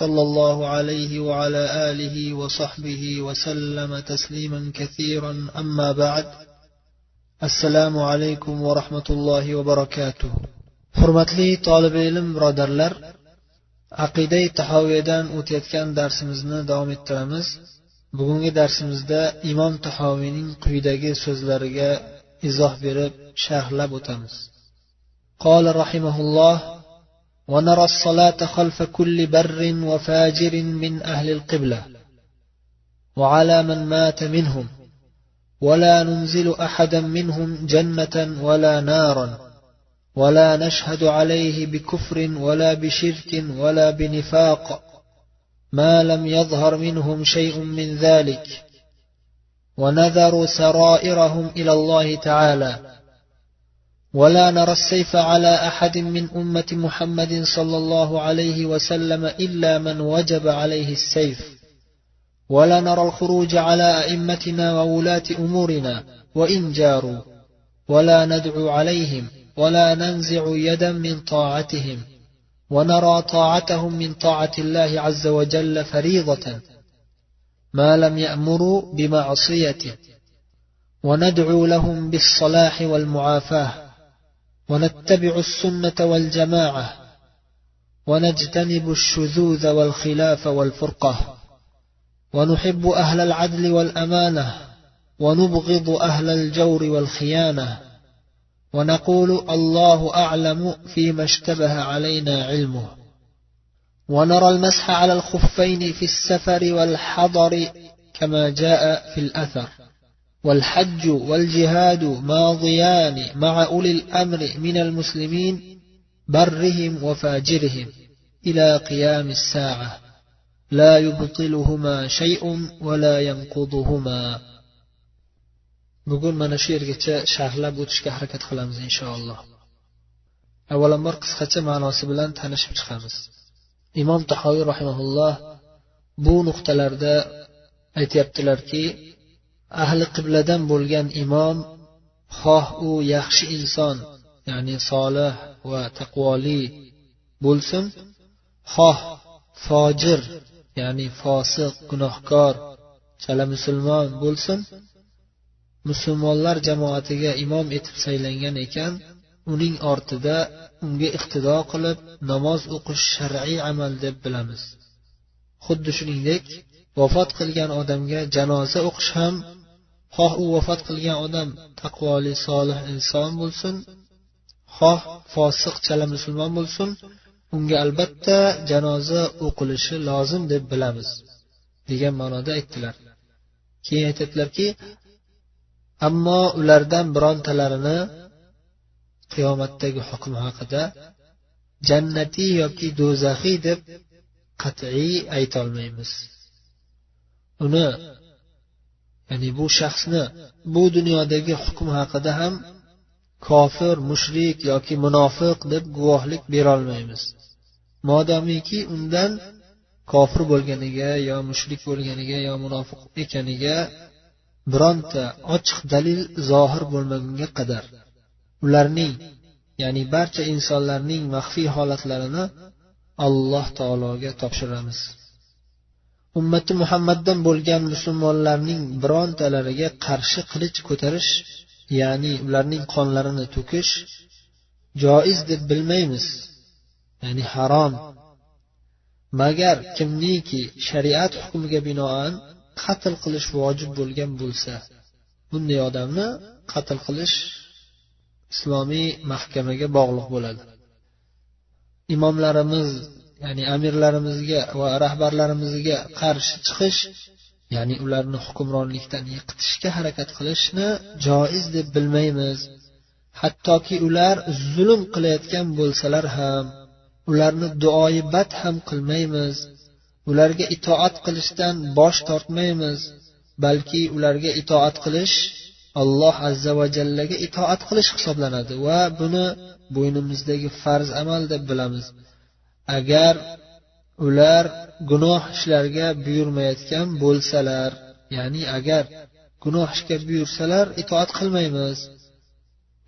صلى الله عليه وعلى آله وصحبه وسلم تسليما كثيرا أما بعد السلام عليكم ورحمة الله وبركاته hurmatli tolib ilm birodarlar aqidai tahoviyadan o'tayotgan darsimizni davom ettiramiz bugungi darsimizda imom tahoviyning quyidagi so'zlariga izoh berib sharhlab o'tamiz قال رحمه الله ونرى الصلاة خلف كل بر وفاجر من أهل القبلة وعلى من مات منهم ولا ننزل أحدا منهم جنة ولا نارا ولا نشهد عليه بكفر ولا بشرك ولا بنفاق ما لم يظهر منهم شيء من ذلك ونذروا سرائرهم إلى الله تعالى. ولا نرى السيف على أحد من أمة محمد صلى الله عليه وسلم إلا من وجب عليه السيف. ولا نرى الخروج على أئمتنا وولاة أمورنا وإن جاروا. ولا ندعو عليهم ولا ننزع يدا من طاعتهم. ونرى طاعتهم من طاعة الله عز وجل فريضة. ما لم يأمروا بمعصيته وندعو لهم بالصلاح والمعافاة. ونتبع السنة والجماعة ونجتنب الشذوذ والخلاف والفرقة ونحب أهل العدل والأمانة ونبغض أهل الجور والخيانة ونقول الله أعلم فيما اشتبه علينا علمه. ونرى المسح على الخفين في السفر والحضر كما جاء في الأثر. والحج والجهاد ماضيان مع أولي الأمر من المسلمين برهم وفاجرهم إلى قيام الساعة لا يبطلهما شيء ولا ينقضهما bugun mana shu yergacha sharhlab o'tishga harakat qilamiz inshaalloh avvalambor qisqacha ma'nosi bilan tanishib chiqamiz imom tahoviy rahimaulloh bu nuqtalarda aytyaptilarki ahli qibladan bo'lgan imom xoh u yaxshi inson ya'ni solih va taqvoli bo'lsin. Xoh fojir ya'ni fosiq gunohkor chala musulmon bo'lsin. Musulmonlar jamoatiga imom etib saylangan ekan uning ortida unga iqtido qilib namoz o'qish shar'iy amal deb bilamiz. Xuddi shuningdek vafot qilgan odamga janoza o'qish ham xoh u vafot qilgan odam taqvoli solih inson bo'lsin xoh fosiq chala musulmon bo'lsin unga albatta janoza o'qilishi lozim deb bilamiz degan ma'noda aytdilar. Keyin aytadilarki ammo ulardan birontalarini qiyomatdagi hukm haqida jannatiy yoki do'zaxiy deb qat'iy aytolmaymiz. Uni ya'ni bu shaxsni bu dunyodagi hukm haqida ham kofir mushrik yoki munofiq deb guvohlik berolmaymiz. Modomiki undan kofir bo'lganiga yo mushrik bo'lganiga yo munofiq ekaniga bironta ochiq dalil zohir bo'lmagunga qadar ularning ya'ni barcha insonlarning maxfiy holatlarini alloh taologa topshiramiz. Ummati muhammaddan bo'lgan musulmonlarning birontalariga qarshi qilich ko'tarish ya'ni ularning qonlarini to'kish joiz deb bilmaymiz ya'ni harom. Magar kimniki shariat hukmiga binoan qatl qilish vojib bo'lgan bo'lsa bunday odamni qatl qilish islomiy mahkamaga bog'liq bo'ladi. Imomlarimiz ya'ni amirlarimizga va rahbarlarimizga qarshi chiqish ya'ni ularni hukmronlikdan yiqitishga harakat qilishni joiz deb bilmaymiz. Hattoki ular zulm qilayotgan bo'lsalar ham ularni duoyi bad ham qilmaymiz. Ularga itoat qilishdan bosh tortmaymiz balki ularga itoat qilish alloh azza va jallaga itoat qilish hisoblanadi va buni bo'ynimizdagi farz amal deb bilamiz. Agar ular gunoh ishlarga buyurmayotgan bo'lsalar ya'ni agar gunoh ishga buyursalar itoat qilmaymiz.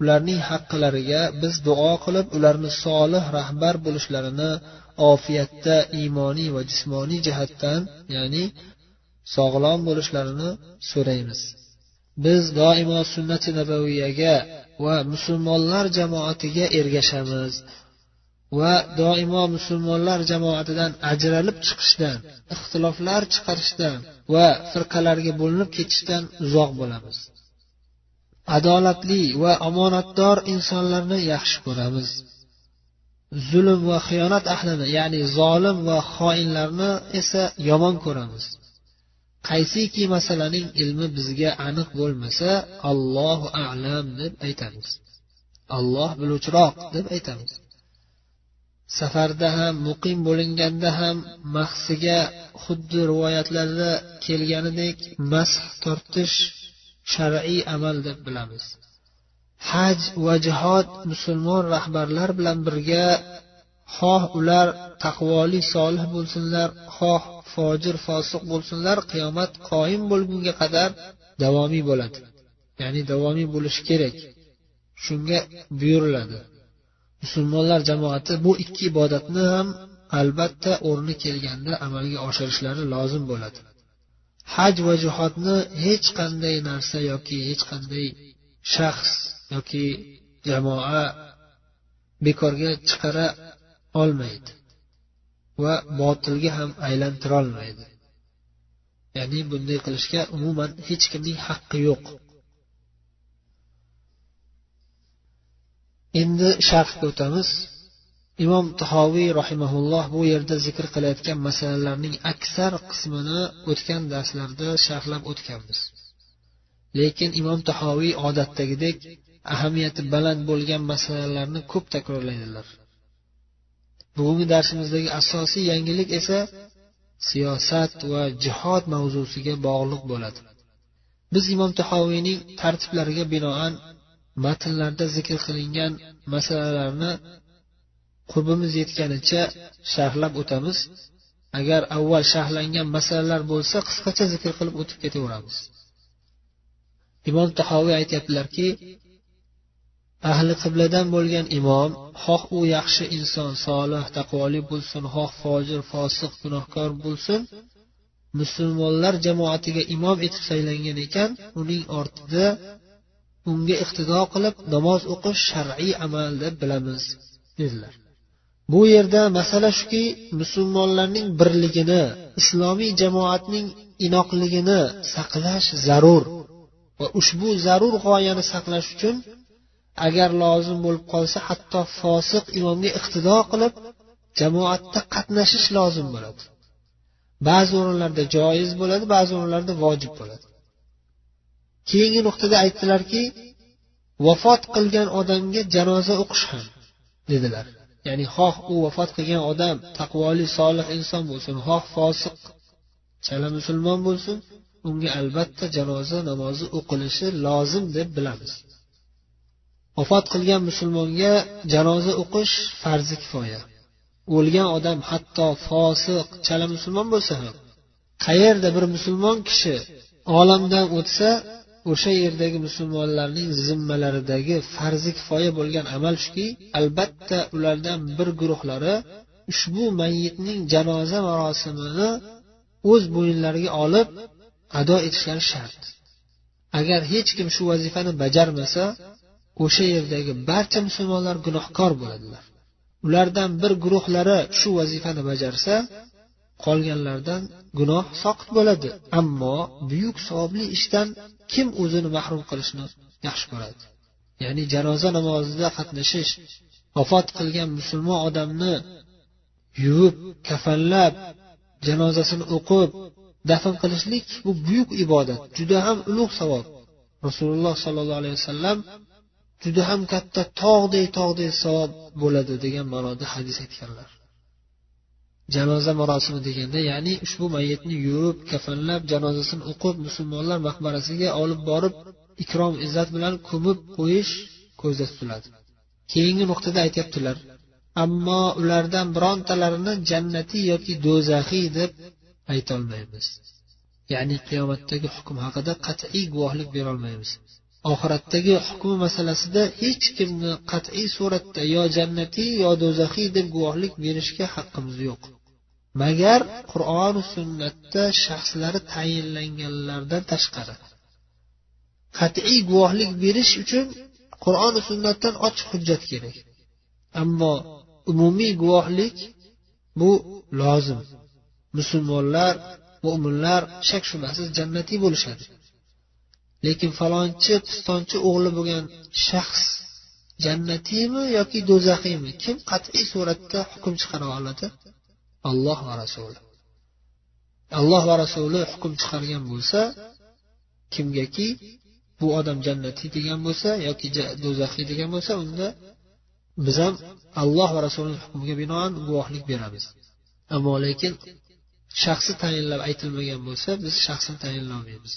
Ularning haqqilariga biz duo qilib ularni solih rahbar bo'lishlarini ofiyatda iymoniy va jismoniy jihatdan ya'ni sog'lom bo'lishlarini so'raymiz. Biz doimo sunnati nabaviyaga va musulmonlar jamoatiga ergashamiz. Va doimo musulmonlar jamoatidan ajralib chiqishdan ixtiloflar chiqarishdan va firqalarga bo'linib ketishdan uzoq bo'lamiz. Adolatli va omonatdor insonlarni yaxshi ko'ramiz. Zulm va xiyonat ahlini ya'ni zolim va xoinlarni esa yomon ko'ramiz. Qaysiki masalaning ilmi bizga aniq bo'lmasa allohu alam deb aytamiz. Alloh biluvchiroq deb aytamiz. Safarda ham muqim bo'linganda ham mahsiga xuddi rivoyatlarda kelganidek mash tortish shar'iy amal deb bilamiz. Haj va jihod musulmon rahbarlar bilan birga xoh ular taqvoli solih bo'lsinlar xoh fojir fosiq bo'lsinlar qiyomat qoyim bo'lgunga qadar davomiy bo'ladi. Ya'ni davomiy bo'lishi kerak. Shunga buyuriladi. Musulmonlar jamoati bu ikki ibodatni ham albatta o'rni kelganda amalga oshirishlari lozim bo'ladi. Haj va jihodni hech qanday narsa yoki hech qanday shaxs yoki jamoa bekorga chiqara olmaydi va botilga ham aylantirolmaydi. Ya'ni bunday qilishga umuman hech kimning haqqi yo'q. Endi sharhga o'tamiz. Imom tahoviy rahimaulloh bu yerda zikr qilayotgan masalalarning aksar qismini o'tgan darslarda sharhlab o'tganmiz. Lekin imom tahoviy odatdagidek ahamiyati baland bo'lgan masalalarni ko'p takrorlaydilar. Bugungi darsimizdagi asosiy yangilik esa siyosat va jihod mavzusiga bog'liq bo'ladi. Biz imom tahoviyning tartiblariga binoan matnlarda zikr qilingan masalalarni qurbimiz yetganicha sharhlab o'tamiz. Agar avval sharhlangan masalalar bo'lsa qisqacha zikr qilib o'tib ketaveramiz. Imom tahoviy aytyaptilarki ahli qibladan bo'lgan imom xoh u yaxshi inson solih taqvoli bo'lsin xoh fojir fosiq gunohkor bo'lsin musulmonlar jamoatiga imom etib saylangan ekan uning ortida unga iqtido qilib namoz o'qish shar'iy amal deb bilamiz dedilar. Bu yerda masala shuki musulmonlarning birligini islomiy jamoatning inoqligini saqlash zarur va ushbu zarur g'oyani saqlash uchun agar lozim bo'lib qolsa hatto fosiq imomga iqtido qilib jamoatda qatnashish lozim bo'ladi. Ba'zi o'rinlarda joiz bo'ladi ba'zi o'rinlarda vojib bo'ladi. Keyingi nuqtada aytdilarki vafot qilgan odamga janoza o'qish ham dedilar. Ya'ni xoh u vafot qilgan odam taqvoli solih inson bo'lsin xoh fosiq chala musulmon bo'lsin unga albatta janoza namozi o'qilishi lozim deb bilamiz. Vafot qilgan musulmonga janoza o'qish farzi kifoya. O'lgan odam hatto fosiq chala musulmon bo'lsa ham qayerda bir musulmon kishi olamdan o'tsa o'sha yerdagi musulmonlarning zimmalaridagi farzi kifoya bo'lgan amal shuki albatta ulardan bir guruhlari ushbu mayitning janoza marosimini o'z bo'yinlariga olib ado etishlari shart. Agar hech kim shu vazifani bajarmasa o'sha yerdagi barcha musulmonlar gunohkor bo'ladilar. Ulardan bir guruhlari shu vazifani bajarsa qolganlardan gunoh soqit bo'ladi. Ammo buyuk savobli ishdan kim o'zini mahrum qilishni yaxshi ko'radi? Ya'ni janoza namozida qatnashish vafot qilgan musulmon odamni yuvib kafanlab janozasini o'qib dafn qilishlik bu buyuk ibodat juda ham ulug' savob. Rasululloh sollallohu alayhi vasallam juda ham katta tog'day tog'day savob bo'ladi degan ma'noda hadis aytganlar. Janoza marosimi deganda ya'ni ushbu mayitni yuvib kafanlab janozasini o'qib musulmonlar maqbarasiga olib borib ikrom izzat bilan ko'mib qo'yish ko'zda tutiladi. Keyingi nuqtada aytyaptilar ammo ulardan birontalarini jannatiy yoki do'zaxiy deb aytolmaymiz. Ya'ni qiyomatdagi hukm haqida qat'iy guvohlik berolmaymiz. Oxiratdagi hukmi masalasida hech kimni qat'iy suratda yo jannatiy yo do'zaxiy deb guvohlik berishga haqqimiz yo'q. Magar qur'oni sunnatda shaxslari tayinlanganlardan tashqari qat'iy guvohlik berish uchun qur'oni sunnatdan ochiq hujjat kerak. Ammo umumiy guvohlik bu lozim. Musulmonlar mo'minlar shak shubhasiz jannatiy bo'lishadi. Lekin falonchi pistonchi o'g'li bo'lgan shaxs jannatiymi yoki do'zaxiymi? Kim qat'iy suratda hukm chiqara oladi? Alloh va rasuli. Alloh va rasuli hukm chiqargan bo'lsa kimgaki bu odam jannatiy degan bo'lsa yoki do'zaxiy degan bo'lsa unda biz ham alloh va rasulini hukmiga binoan guvohlik beramiz. Ammo lekin shaxsi tayinlab aytilmagan bo'lsa biz shaxsini tayinlolmaymiz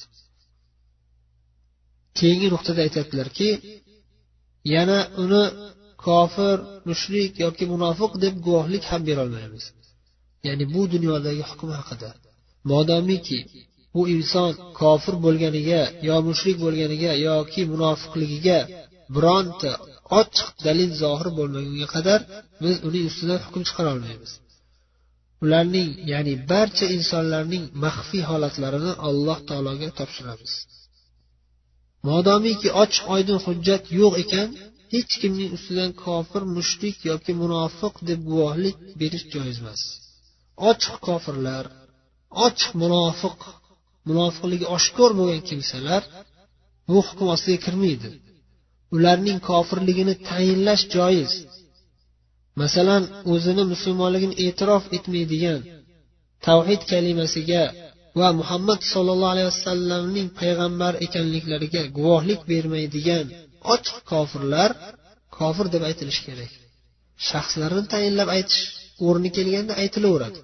keyingi nuqtada aytyaptilarki yana uni kofir mushrik yoki munofiq deb guvohlik ham berolmaymiz. Ya'ni bu dunyodagi hukm haqida. Modomiki bu inson kofir bo'lganiga yo mushrik bo'lganiga yoki munofiqligiga bironta ochiq dalil zohir bo'lmagunga qadar biz uning ustidan hukm chiqara olmaymiz. Ularning ya'ni barcha insonlarning maxfiy holatlarini alloh taologa topshiramiz. Modomiki ochiq oydin hujjat yo'q ekan hech kimning ustidan kofir mushrik yoki munofiq deb guvohlik berish joiz emas. Ochiq kofirlar ochiq munofiq munofiqligi oshkor bo'lgan kimsalar bu hukm ostiga kirmaydi. Ularning kofirligini tayinlash joiz. Masalan o'zini musulmonligini e'tirof etmaydigan tavhid kalimasiga va muhammad sollallohu alayhi vasallamning payg'ambar ekanliklariga guvohlik bermaydigan ochiq kofirlar kofir deb aytilishi kerak. Shaxslarni tayinlab aytish o'rni kelganda aytilaveradi.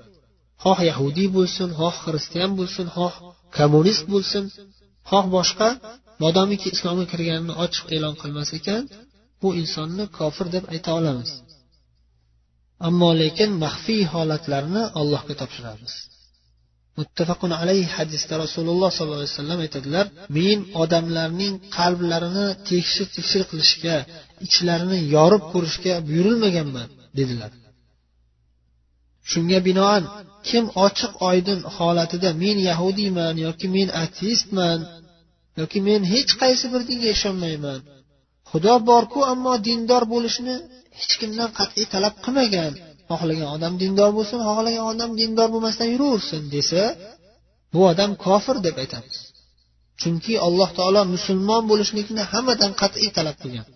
Xoh yahudiy bo'lsin xoh xristian bo'lsin xoh kommunist bo'lsin xoh boshqa modomiki islomga kirganini ochiq e'lon qilmas ekan bu insonni kofir deb ayta olamiz. Ammo lekin maxfiy holatlarni allohga topshiramiz. Muttafaqun alayhi hadisda rasululloh sollallohu alayhi vasallam aytadilar men odamlarning qalblarini tekshir tekshir qilishga ichlarini yorib ko'rishga buyurilmaganman dedilar. Shunga binoan kim ochiq oydin holatida men yahudiyman yoki men ateistman yoki men hech qaysi bir dinga ishonmayman xudo borku ammo dindor bo'lishni hech kimdan qat'iy talab qilmagan xohlagan odam dindor bo'lsin xohlagan odam dindor bo'lmasdan yuraversin desa bu odam kofir deb aytamiz. Chunki alloh taolo musulmon bo'lishlikni hammadan qat'iy talab qilgan.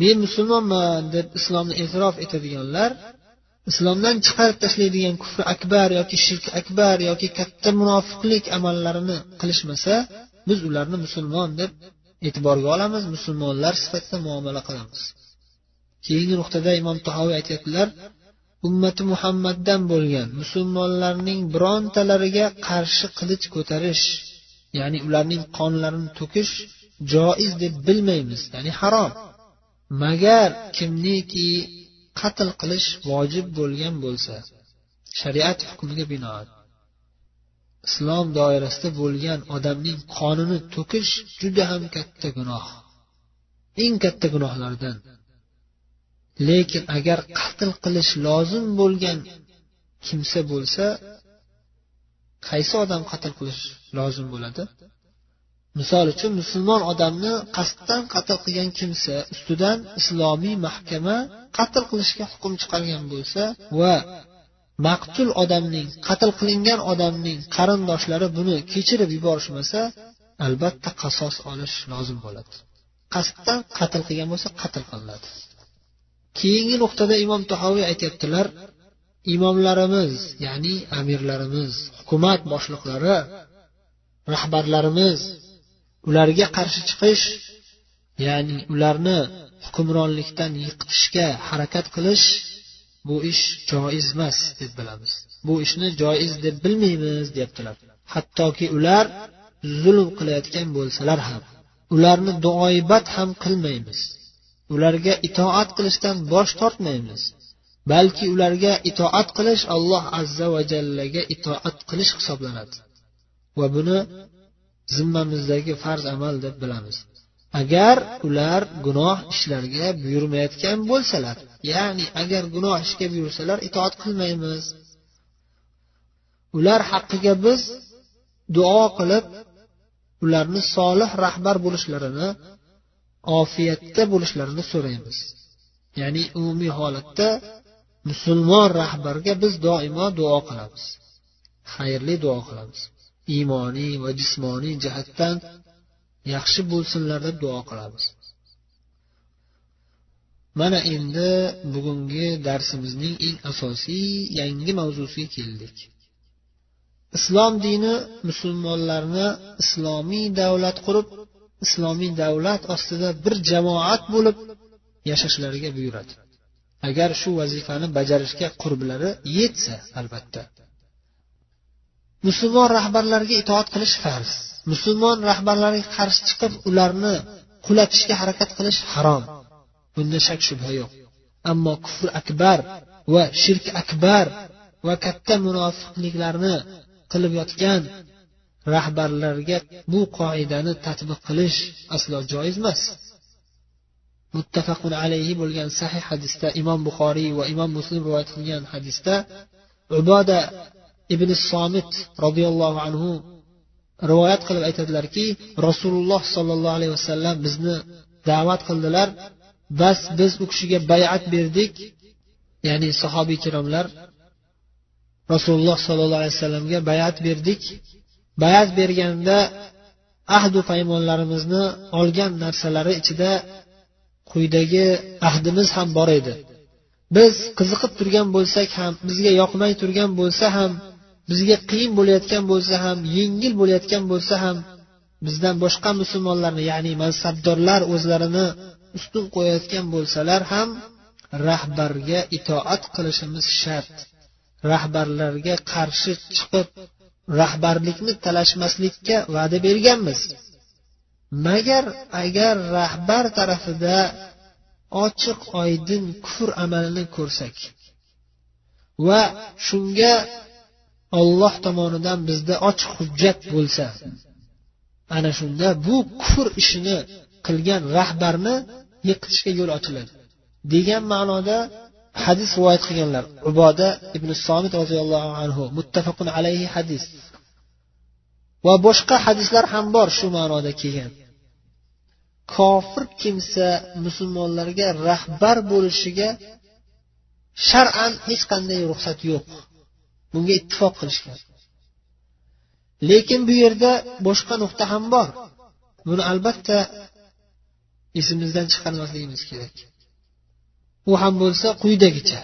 Men musulmonman deb islomni e'tirof etadiganlar islomdan chiqarib tashlaydigan kufr akbar yoki shirk akbar yoki katta munofiqlik amallarini qilishmasa biz ularni musulmon deb e'tiborga olamiz musulmonlar sifatida muomala qilamiz. Keyingi nuqtada imom tahoviy aytyaptilar ummati muhammaddan bo'lgan musulmonlarning birontalariga qarshi qilich ko'tarish ya'ni ularning qonlarini to'kish joiz deb bilmaymiz ya'ni harom. Magar kimniki qatl qilish vojib bo'lgan bo'lsa shariat hukmiga binoan islom doirasida bo'lgan odamning qonini to'kish juda ham katta gunoh. Eng katta gunohlardan lekin agar qatl qilish lozim bo'lgan kimsa bo'lsa qaysi odam qatl qilish lozim bo'ladi? Misol uchun musulmon odamni qasddan qatl qilgan kimsa ustidan islomiy mahkama qatl qilishga hukm chiqargan bo'lsa va maqtul odamning qatl qilingan odamning qarindoshlari buni kechirib yuborishmasa albatta qasos olish lozim bo'ladi. Qasddan qatl qilgan bo'lsa qatl qilinadi. Keyingi nuqtada imom tahoviy aytyaptilar imomlarimiz ya'ni amirlarimiz hukumat boshliqlari rahbarlarimiz ularga qarshi chiqish ya'ni ularni hukmronlikdan yiqitishga harakat qilish bu ish joiz emas deb bilamiz. Bu ishni joiz deb bilmaymiz deyaptilar hattoki ular zulm qilayotgan bo'lsalar ham ularni duoibat ham qilmaymiz. Ularga itoat qilishdan bosh tortmaymiz balki ularga itoat qilish alloh azza va jallaga itoat qilish hisoblanadi. Va buni zimmamizdagi farz amal deb bilamiz. Agar ular gunoh ishlarga buyurmayotgan bo'lsalar ya'ni agar gunoh ishga buyursalar itoat qilmaymiz. Ular haqqiga biz duo qilib ularni solih rahbar bo'lishlarini ofiyatda bo'lishlarini so'raymiz. Ya'ni umumiy holatda musulmon rahbarga biz doimo duo qilamiz. Xayrli duo qilamiz. Iymoniy va jismoniy jihatdan yaxshi bo'lsinlar deb duo qilamiz. Mana endi bugungi darsimizning eng asosiy yangi mavzusiga keldik. Islom dini musulmonlarni islomiy davlat qurib islomiy davlat ostida bir jamoat bo'lib yashashlariga buyuradi. Agar shu vazifani bajarishga qurblari yetsa albatta. Musulmon rahbarlarga itoat qilish farz. Musulmon rahbarlarga qarshi chiqib ularni qulatishga harakat qilish harom. Bunda shak shubha yo'q. Ammo kufr akbar va shirk akbar va katta munofiqliklarni qilib yotgan rahbarlarga bu qoidani tatbiq qilish aslo joiz emas. Muttafaqun alayhi bo'lgan sahih hadisda imom buxoriy va imom muslim rivoyat qilgan hadisda uboda ibn somit roziyallohu anhu rivoyat qilib aytadilarki rasululloh sollallohu alayhi vasallam bizni da'vat qildilar. Bas biz u kishiga bayat berdik. Ya'ni sahobiy ikromlar rasululloh sollallohu alayhi vasallamga bayat berdik. Bayat berganda ahdu paymonlarimizni olgan narsalari ichida quyidagi ahdimiz ham bor edi. Biz qiziqib turgan bo'lsak ham bizga yoqmay turgan bo'lsa ham bizga qiyin bo'layotgan bo'lsa ham yengil bo'layotgan bo'lsa ham bizdan boshqa musulmonlarni ya'ni mansabdorlar o'zlarini ustun qo'yayotgan bo'lsalar ham rahbarga itoat qilishimiz shart. Rahbarlarga qarshi chiqib rahbarlikni talashmaslikka va'da berganmiz. Magar agar rahbar tarafida ochiq oydin kufr amalini ko'rsak va shunga olloh tomonidan bizda ochiq hujjat bo'lsa ana shunda bu kufr ishini qilgan rahbarni yiqitishga yo'l ochiladi. Degan ma'noda hadis rivoyat qilganlar. Uboda ibn somit roziyallohu anhu muttafaqun alayhi hadis. Va boshqa hadislar ham bor shu ma'noda kelgan. Kofir kimsa musulmonlarga rahbar bo'lishiga shar'an hech qanday ruxsat yo'q. Bunga ittifoq qilishgan. Lekin bu yerda boshqa nuqta ham bor. Buni albatta esimizdan chiqarmasligimiz kerak. U ham bo'lsa quyidagicha.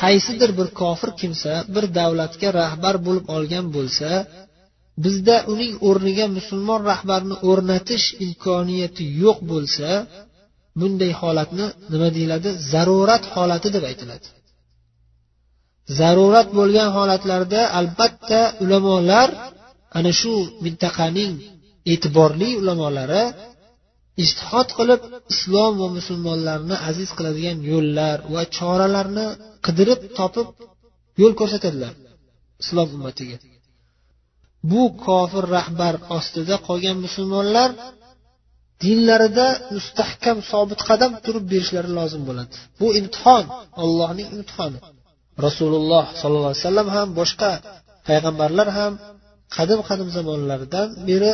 Qaysidir bir kofir kimsa bir davlatga rahbar bo'lib olgan bo'lsa bizda uning o'rniga musulmon rahbarni o'rnatish imkoniyati yo'q bo'lsa bunday holatni nima deyiladi? Zarurat holati deb aytiladi. Zarurat bo'lgan holatlarda albatta ulamolar ana shu mintaqaning e'tiborli ulamolari ishtihod qilib islom va musulmonlarni aziz qiladigan yo'llar va choralarni qidirib topib yo'l ko'rsatadilar islom ummatiga. Bu kofir rahbar ostida qolgan musulmonlar dinlarida mustahkam sobit qadam turib berishlari lozim bo'ladi. Bu imtihon allohning imtihoni. Rasululloh sollallohu alayhi vasallam ham boshqa payg'ambarlar ham qadim qadim zamonlardan beri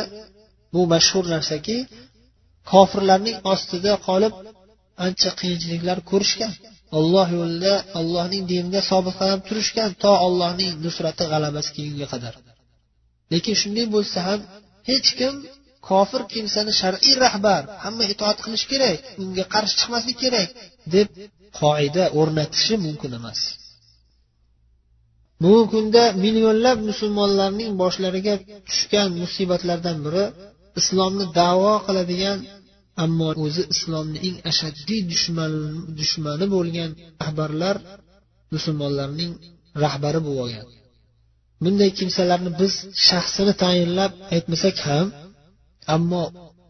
bu mashhur narsaki kofirlarning ostida qolib ancha qiyinchiliklar ko'rishgan alloh yo'lida allohning diniga sobit turishgan to allohning nusrati g'alabasi kelgunga qadar. Lekin shunday bo'lsa ham hech kim kofir kimsani shar'iy rahbar hamma itoat qilish kerak unga qarshi chiqmaslik kerak deb qoida o'rnatishi mumkin emas. Bugungi kunda millionlab musulmonlarning boshlariga tushgan musibatlardan biri islomni davo qiladigan ammo o'zi islomni eng ashaddiy dushmani bo'lgan rahbarlar musulmonlarning rahbari bo'lib olgan. Bunday kimsalarni biz shaxsini tayinlab aytmasak ham ammo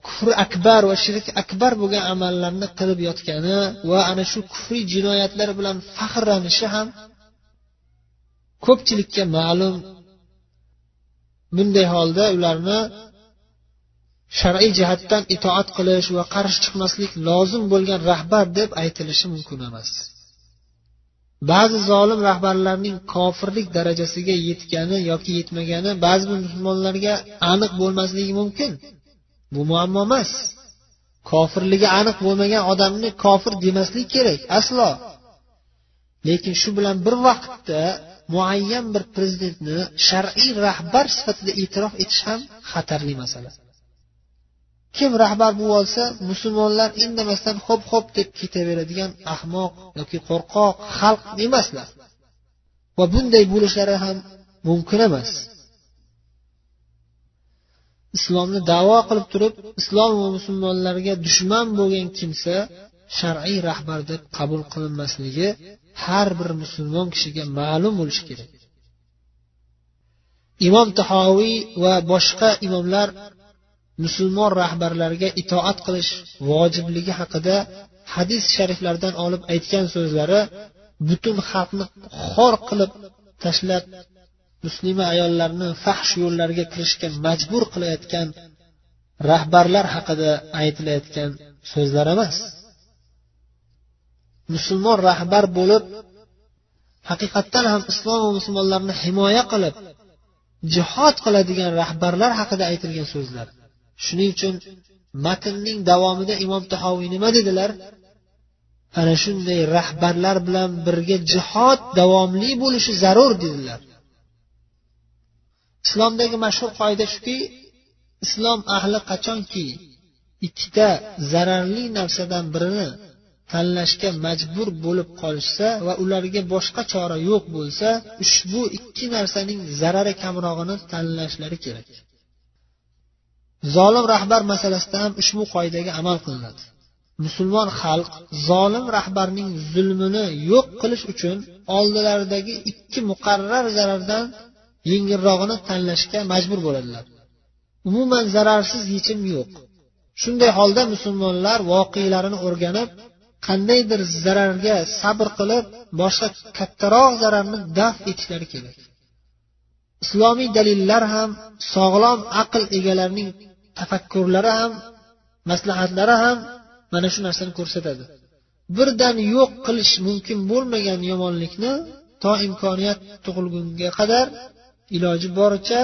kufr akbar va shirk akbar bo'lgan amallarni qilib yotgani va ana shu kufriy jinoyatlar bilan faxrlanishi ham ko'pchilikka ma'lum. Bunday holda ularni shar'iy jihatdan itoat qilish va qarshi chiqmaslik lozim bo'lgan rahbar deb aytilishi mumkin emas. Ba'zi zolim rahbarlarning kofirlik darajasiga yetgani yoki yetmagani ba'zi bir musulmonlarga aniq bo'lmasligi mumkin. Bu muammo emas. Kofirligi aniq bo'lmagan odamni kofir demaslik kerak aslo. Lekin shu bilan bir vaqtda muayyan bir prezidentni shar'iy rahbar sifatida e'tirof etish ham xatarli masala. Kim rahbar bo'lib olsa musulmonlar indamasdan xo'p xo'p deb ketaveradigan ahmoq yoki qo'rqoq xalq emaslar. Va bunday bo'lishlari ham mumkin emas. Islomni davo qilib turib islom va musulmonlarga dushman bo'lgan kimsa shar'iy rahbar deb qabul qilinmasligi har bir musulmon kishiga ma'lum bo'lishi kerak. Imom tahoviy va boshqa imomlar musulmon rahbarlariga itoat qilish vojibligi haqida hadis shariflardan olib aytgan so'zlari butun xalqni xor qilib tashlab muslima ayollarni fahsh yo'llarga kirishga majbur qilayotgan rahbarlar haqida aytilayotgan so'zlar emas. Musulmon rahbar bo'lib haqiqatdan ham islom va musulmonlarni himoya qilib jihod qiladigan rahbarlar haqida aytilgan so'zlar. Shuning uchun matnning davomida imom tahoviy nima dedilar? Ana shunday rahbarlar bilan birga jihod davomli bo'lishi zarur dedilar. Islomdagi mashhur qoida shuki islom ahli qachonki ikkita zararli narsadan birini tanlashga majbur bo'lib qolishsa va ularga boshqa chora yo'q bo'lsa ushbu ikki narsaning zarari kamrog'ini tanlashlari kerak. Zolim rahbar masalasida ham ushbu qoidaga amal qilinadi. Musulmon xalq zolim rahbarning zulmini yo'q qilish uchun oldilaridagi ikki muqarrar zarardan yengilrog'ini tanlashga majbur bo'ladilar. Umuman zararsiz yechim yo'q. Shunday holda musulmonlar voqealarini o'rganib qandaydir zararga sabr qilib boshqa kattaroq zararni daf etishlari kerak. Islomiy dalillar ham sog'lom aql egalarining tafakkurlari ham maslahatlari ham mana shu narsani ko'rsatadi. Birdan yo'q qilish mumkin bo'lmagan yomonlikni to imkoniyat tug'ilgunga qadar iloji boricha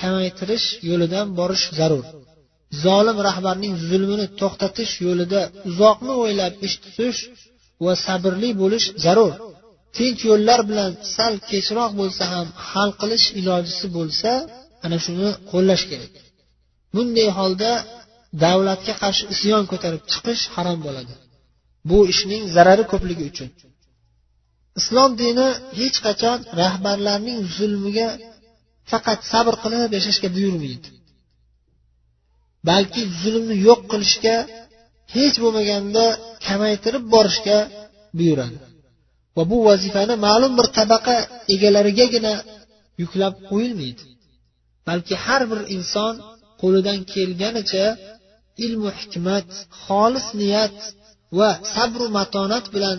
kamaytirish yo'lidan borish zarur. Zolim rahbarning zulmini to'xtatish yo'lida uzoqni o'ylab ish tutish va sabrli bo'lish zarur. Tinch yo'llar bilan sal kechroq bo'lsa ham hal qilish ilojisi bo'lsa ana shuni qo'llash kerak. Bunday holda davlatga qarshi isyon ko'tarib chiqish harom bo'ladi. Bu ishning zarari ko'pligi uchun. Islom dini hech qachon rahbarlarning zulmiga faqat sabr qilib yashashga buyurmaydi. Balki zulmni yo'q qilishga hech bo'lmaganda kamaytirib borishga buyuradi. Va bu vazifani ma'lum bir tabaqa egalarigagina yuklab qo'yilmaydi. Balki har bir inson qo'lidan kelganicha ilmu hikmat xolis niyat va sabru matonat bilan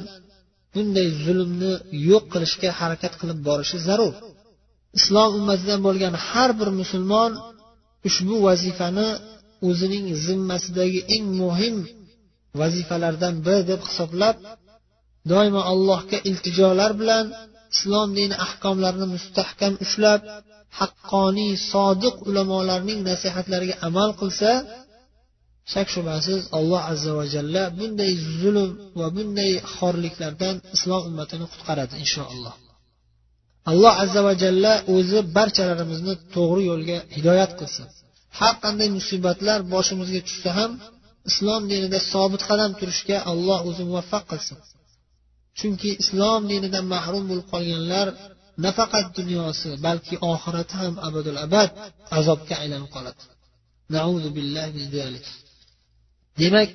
bunday zulmni yo'q qilishga harakat qilib borishi zarur. Islom ummatidan bo'lgan har bir musulmon ushbu vazifani o'zining zimmasidagi eng muhim vazifalardan biri deb hisoblab doimo allohga iltijolar bilan islom dini ahkomlarini mustahkam ushlab haqqoniy sodiq ulamolarning nasihatlariga amal qilsa shak shubhasiz alloh azza va jalla bunday zulm va bunday xorliklardan islom ummatini qutqaradi inshaalloh. Alloh azza va jalla o'zi barchalarimizni to'g'ri yo'lga hidoyat qilsin. Har qanday musibatlar boshimizga tushsa ham islom dinida sobit qadam turishga alloh o'zi muvaffaq qilsin. Chunki islom dinidan mahrum bo'lib qolganlar nafaqat dunyosi balki oxirati ham abadul abad azobga aylanib qoladi. Demak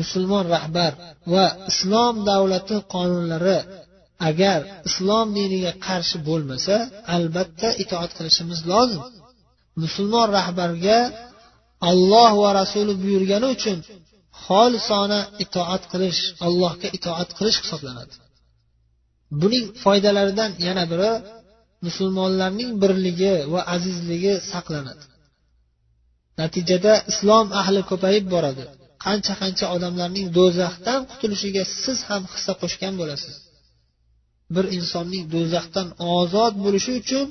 musulmon rahbar va islom davlati qonunlari agar islom diniga qarshi bo'lmasa albatta itoat qilishimiz lozim. Musulmon rahbarga olloh va rasuli buyurgani uchun xolisona itoat qilish allohga itoat qilish hisoblanadi. Buning foydalaridan yana biri musulmonlarning birligi va azizligi saqlanadi. Natijada islom ahli ko'payib boradi. Qancha qancha odamlarning do'zaxdan qutulishiga siz ham hissa qo'shgan bo'lasiz. Bir insonning do'zaxdan ozod bo'lishi uchun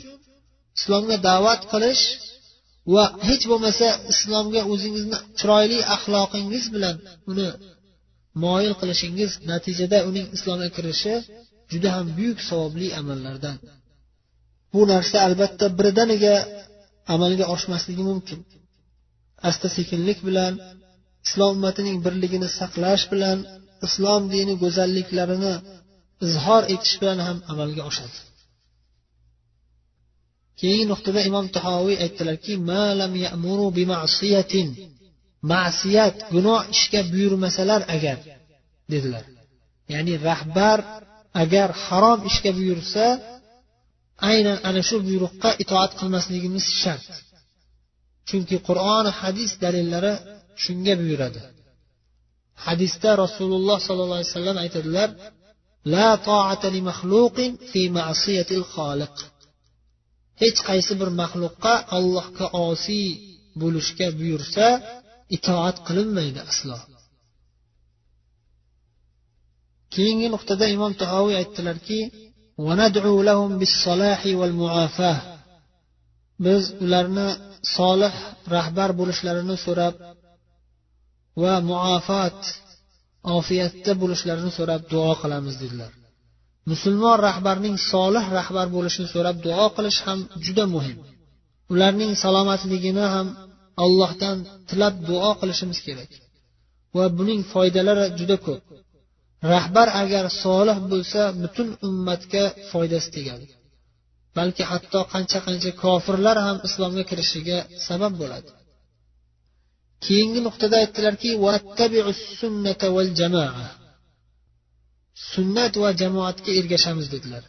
islomga da'vat qilish va hech bo'lmasa islomga o'zingizni chiroyli axloqingiz bilan uni moyil qilishingiz natijada uning islomga kirishi juda ham buyuk savobli amallardan. Bu narsa albatta birdaniga amalga oshmasligi mumkin. Asta sekinlik bilan islom ummatining birligini saqlash bilan islom dini go'zalliklarini izhor etish bilan ham amalga oshadi. Keyingi nuqtada imom tahoviy aytdilarki ma'siyat gunoh ishga buyurmasalar agar dedilar. Ya'ni rahbar agar harom ishga buyursa aynan ana shu buyruqqa itoat qilmasligimiz shart. Chunki qur'oni hadis dalillari shunga buyuradi. Hadisda rasululloh sollallohu alayhi vasallam aytadilar la li fi ma'siyatil xoliq hech qaysi bir maxluqqa allohga osiy bo'lishga buyursa itoat qilinmaydi aslo. Keyingi nuqtada imom tahoviy aytdilarki biz ularni solih rahbar bo'lishlarini so'rab va muofat ofiyatda bo'lishlarini so'rab duo qilamiz dedilar. Musulmon rahbarning solih rahbar bo'lishini so'rab duo qilish ham juda muhim. Ularning salomatligini ham allohdan tilab duo qilishimiz kerak va buning foydalari juda ko'p. Rahbar agar solih bo'lsa butun ummatga foydasi tegadi. Balki hatto qancha qancha kofirlar ham islomga kirishiga sabab bo'ladi. Keyingi nuqtada aytdilarki sunnat va jamoatga ergashamiz dedilar.